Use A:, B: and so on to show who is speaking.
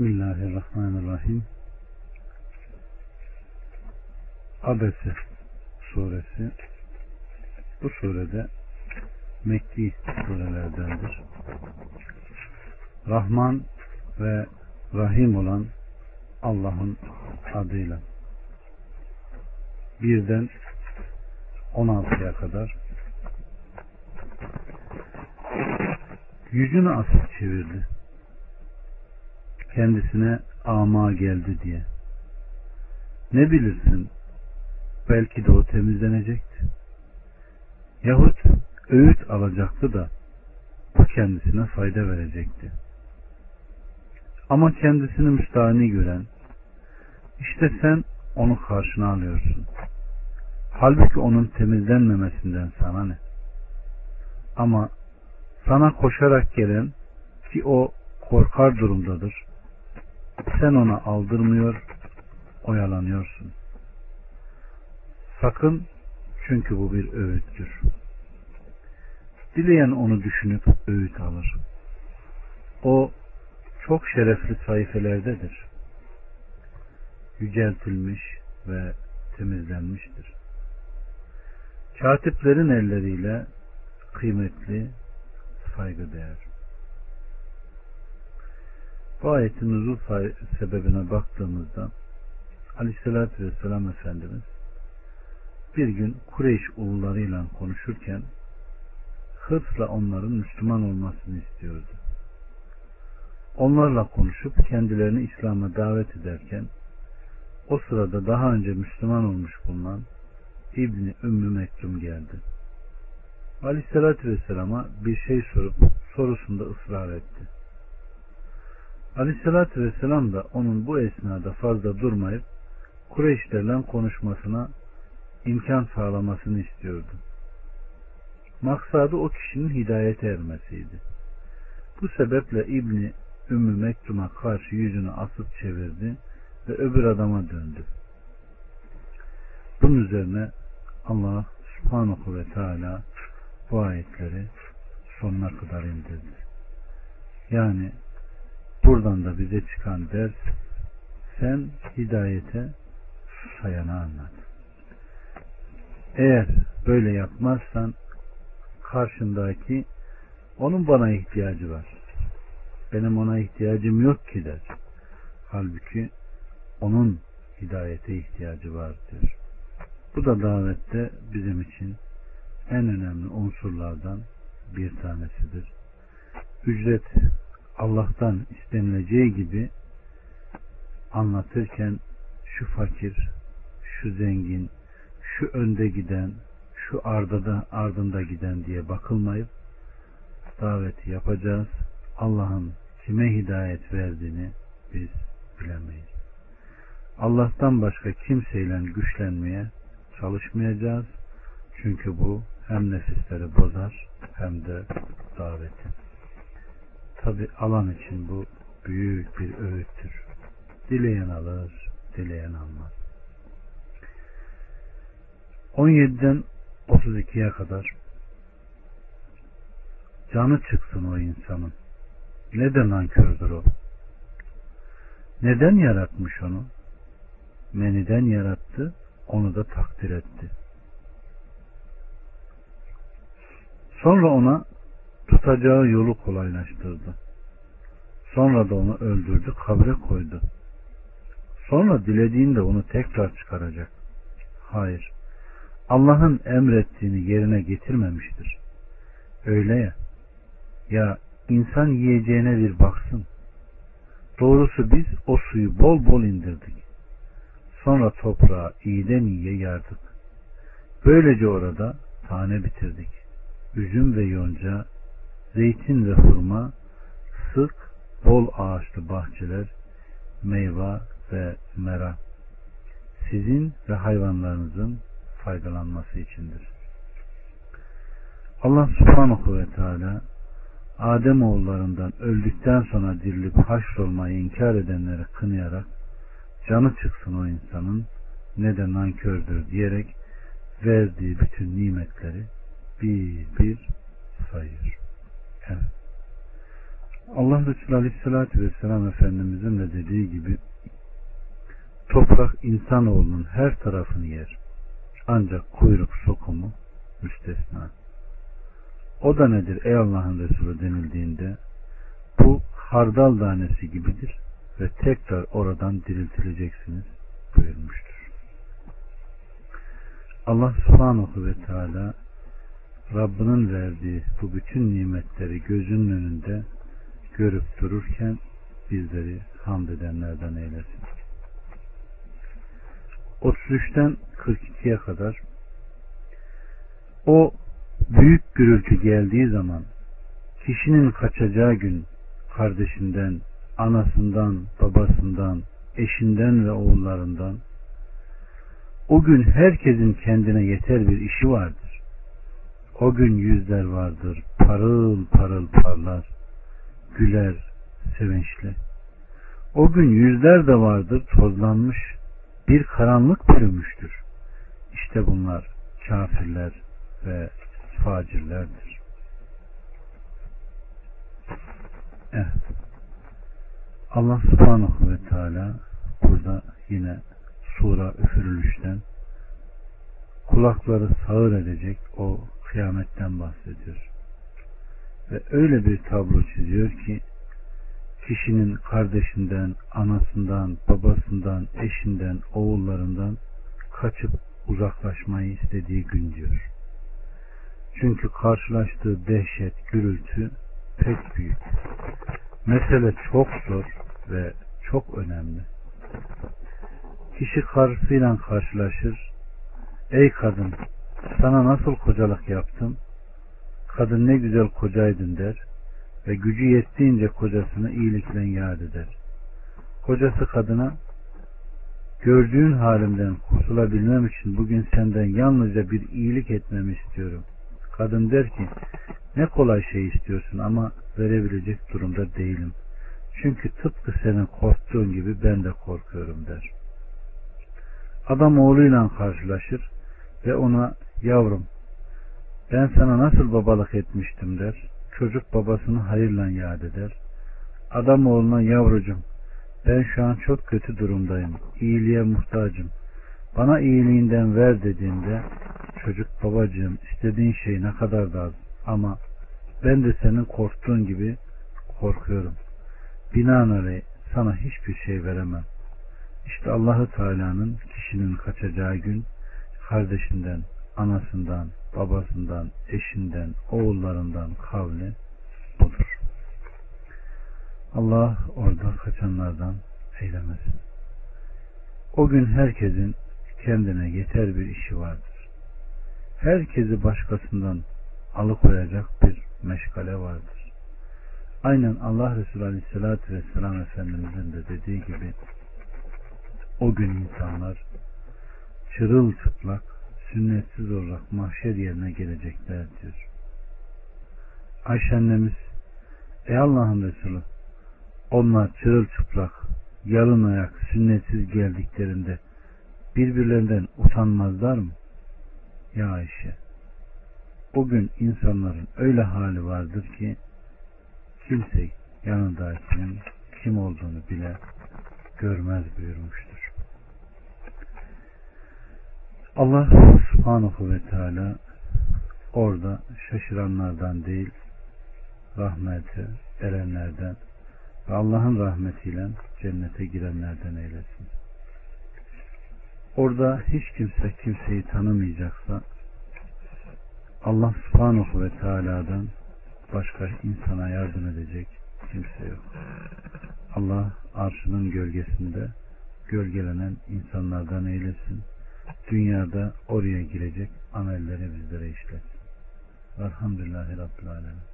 A: Bismillahirrahmanirrahim. Abese suresi bu surede Mekki surelerdendir. Rahman ve Rahim olan Allah'ın adıyla birden 16'ya kadar yüzünü asıp çevirdi. Kendisine ama geldi diye. Ne bilirsin belki de o temizlenecekti. Yahut öğüt alacaktı da bu kendisine fayda verecekti. Ama kendisini müstahni gören, işte sen onu karşına alıyorsun. Halbuki onun temizlenmemesinden sana ne? Ama sana koşarak gelen ki o korkar durumdadır. Sen ona aldırmıyor, oyalanıyorsun. Sakın çünkü bu bir öğüttür. Dileyen onu düşünüp öğüt alır. O çok şerefli sayfelerdedir. Yüceltilmiş ve temizlenmiştir. Katiplerin elleriyle kıymetli, saygıdeğer. Bu ayetin nuzul sebebine baktığımızda Aleyhisselatü Vesselam Efendimiz bir gün Kureyş ulularıyla konuşurken hırsla onların Müslüman olmasını istiyordu. Onlarla konuşup kendilerini İslam'a davet ederken o sırada daha önce Müslüman olmuş bulunan İbni Ümmü Mektum geldi. Aleyhissalatü Vesselam'a bir şey sorup sorusunda ısrar etti. Aleyhissalatü Vesselam da onun bu esnada fazla durmayıp Kureyşlerle konuşmasına imkan sağlamasını istiyordu. Maksadı o kişinin hidayete ermesiydi. Bu sebeple İbni Ümmü Mektum'a karşı yüzünü asıp çevirdi ve öbür adama döndü. Bunun üzerine Allah subhanahu ve teala bu ayetleri sonuna kadar indirdi. Yani buradan da bize çıkan ders sen hidayete susayana anlat. Eğer böyle yapmazsan karşındaki onun bana ihtiyacı var. Benim ona ihtiyacım yok ki der. Halbuki onun hidayete ihtiyacı var diyor. Bu da davette bizim için en önemli unsurlardan bir tanesidir. Ücret Allah'tan istenileceği gibi anlatırken şu fakir, şu zengin, şu önde giden, şu ardada ardında giden diye bakılmayıp daveti yapacağız. Allah'ın kime hidayet verdiğini biz bilemeyiz. Allah'tan başka kimseyle güçlenmeye çalışmayacağız. Çünkü bu hem nefisleri bozar hem de daveti. Tabi alan için bu büyük bir öğüttür. Dileyen alır, dileyen almaz. 17'den 32'ye kadar canı çıksın o insanın. Neden nankördür o? Neden yaratmış onu? Meniden yarattı, onu da takdir etti. Sonra ona tutacağı yolu kolaylaştırdı. Sonra da onu öldürdü, kabre koydu. Sonra dilediğinde onu tekrar çıkaracak. Hayır. Allah'ın emrettiğini yerine getirmemiştir. Öyle ya. Ya insan yiyeceğine bir baksın. Doğrusu biz o suyu bol bol indirdik. Sonra toprağı iyiden iyiye yardık. Böylece orada tane bitirdik. Üzüm ve yonca, zeytin ve hurma, sık, bol ağaçlı bahçeler, meyve ve mera. Sizin ve hayvanlarınızın faydalanması içindir. Allah subhanahu ve teala Adem oğullarından öldükten sonra dirilip haşrolmayı inkar edenleri kınayarak canı çıksın o insanın ne de nankördür diyerek verdiği bütün nimetleri bir bir sayıyor. Evet. Allah Resulü Aleyhisselatü Vesselam Efendimizin de dediği gibi toprak insanoğlunun her tarafını yer. Ancak kuyruk sokumu müstesna. O da nedir ey Allah'ın Resulü denildiğinde bu hardal tanesi gibidir ve tekrar oradan diriltileceksiniz buyurmuştur. Allah subhanahu ve teala Rabbinin verdiği bu bütün nimetleri gözünün önünde görüp dururken bizleri hamd edenlerden eylesin. 33'ten 42'ye kadar o büyük gürültü geldiği zaman kişinin kaçacağı gün kardeşinden, anasından, babasından, eşinden ve oğullarından o gün herkesin kendine yeter bir işi vardır. O gün yüzler vardır, parıl parıl parlar, güler, sevinçli. O gün yüzler de vardır, tozlanmış, bir karanlık bürümüştür. İşte bunlar kafirler ve facirlerdir. Evet. Allah subhanahu ve teala burada yine sura üfürülüşten kulakları sağır edecek o kıyametten bahsediyor. Ve öyle bir tablo çiziyor ki kişinin kardeşinden, anasından, babasından, eşinden, oğullarından kaçıp uzaklaşmayı istediği gün diyor. Çünkü karşılaştığı dehşet, gürültü pek büyük. Mesele çok zor ve çok önemli. Kişi karısıyla karşılaşır. Ey kadın sana nasıl kocalık yaptım? Kadın ne güzel kocaydın der ve gücü yettiğince kocasını iyilikle yad eder. Kocası kadına gördüğün halimden kurtulabilmem için bugün senden yalnızca bir iyilik etmemi istiyorum. Kadın der ki ne kolay şey istiyorsun ama verebilecek durumda değilim. Çünkü tıpkı senin korktuğun gibi ben de korkuyorum der. Adam oğluyla karşılaşır ve ona yavrum ben sana nasıl babalık etmiştim der. Çocuk babasını hayırla yad eder. Adam oğluna yavrucum ben şu an çok kötü durumdayım. İyiliğe muhtacım. Bana iyiliğinden ver dediğinde çocuk babacığım istediğin şey ne kadar da az ama ben de senin korktuğun gibi korkuyorum. Binaenaleyh sana hiçbir şey veremem. İşte Allahu Teala'nın kişinin kaçacağı gün kardeşinden, anasından, babasından, eşinden, oğullarından kavli budur. Allah orada kaçanlardan eylemesin. O gün herkesin kendine yeter bir işi vardır. Herkesi başkasından alıkoyacak bir meşgale vardır. Aynen Allah Resulü Aleyhisselatü Vesselam Efendimizin de dediği gibi o gün insanlar çırılçıplak sünnetsiz olarak mahşer yerine gelecekler diyor. Ayşe annemiz Ey Allah'ın Resulü onlar çırılçıplak yalın ayak sünnetsiz geldiklerinde birbirlerinden utanmazlar mı? Ya Ayşe bugün insanların öyle hali vardır ki kimse yanındakinin kim olduğunu bile görmez buyurmuştur. Allah subhanahu ve teala orada şaşıranlardan değil rahmeti erenlerden ve Allah'ın rahmetiyle cennete girenlerden eylesin. Orada hiç kimse kimseyi tanımayacaksa Allah subhanahu ve teala'dan başka insana yardım edecek kimse yok. Allah arşının gölgesinde gölgelenen insanlardan eylesin. Dünyada oraya girecek amelleri bizlere işletsin. Velhamdülillahi Rabbil Alemin.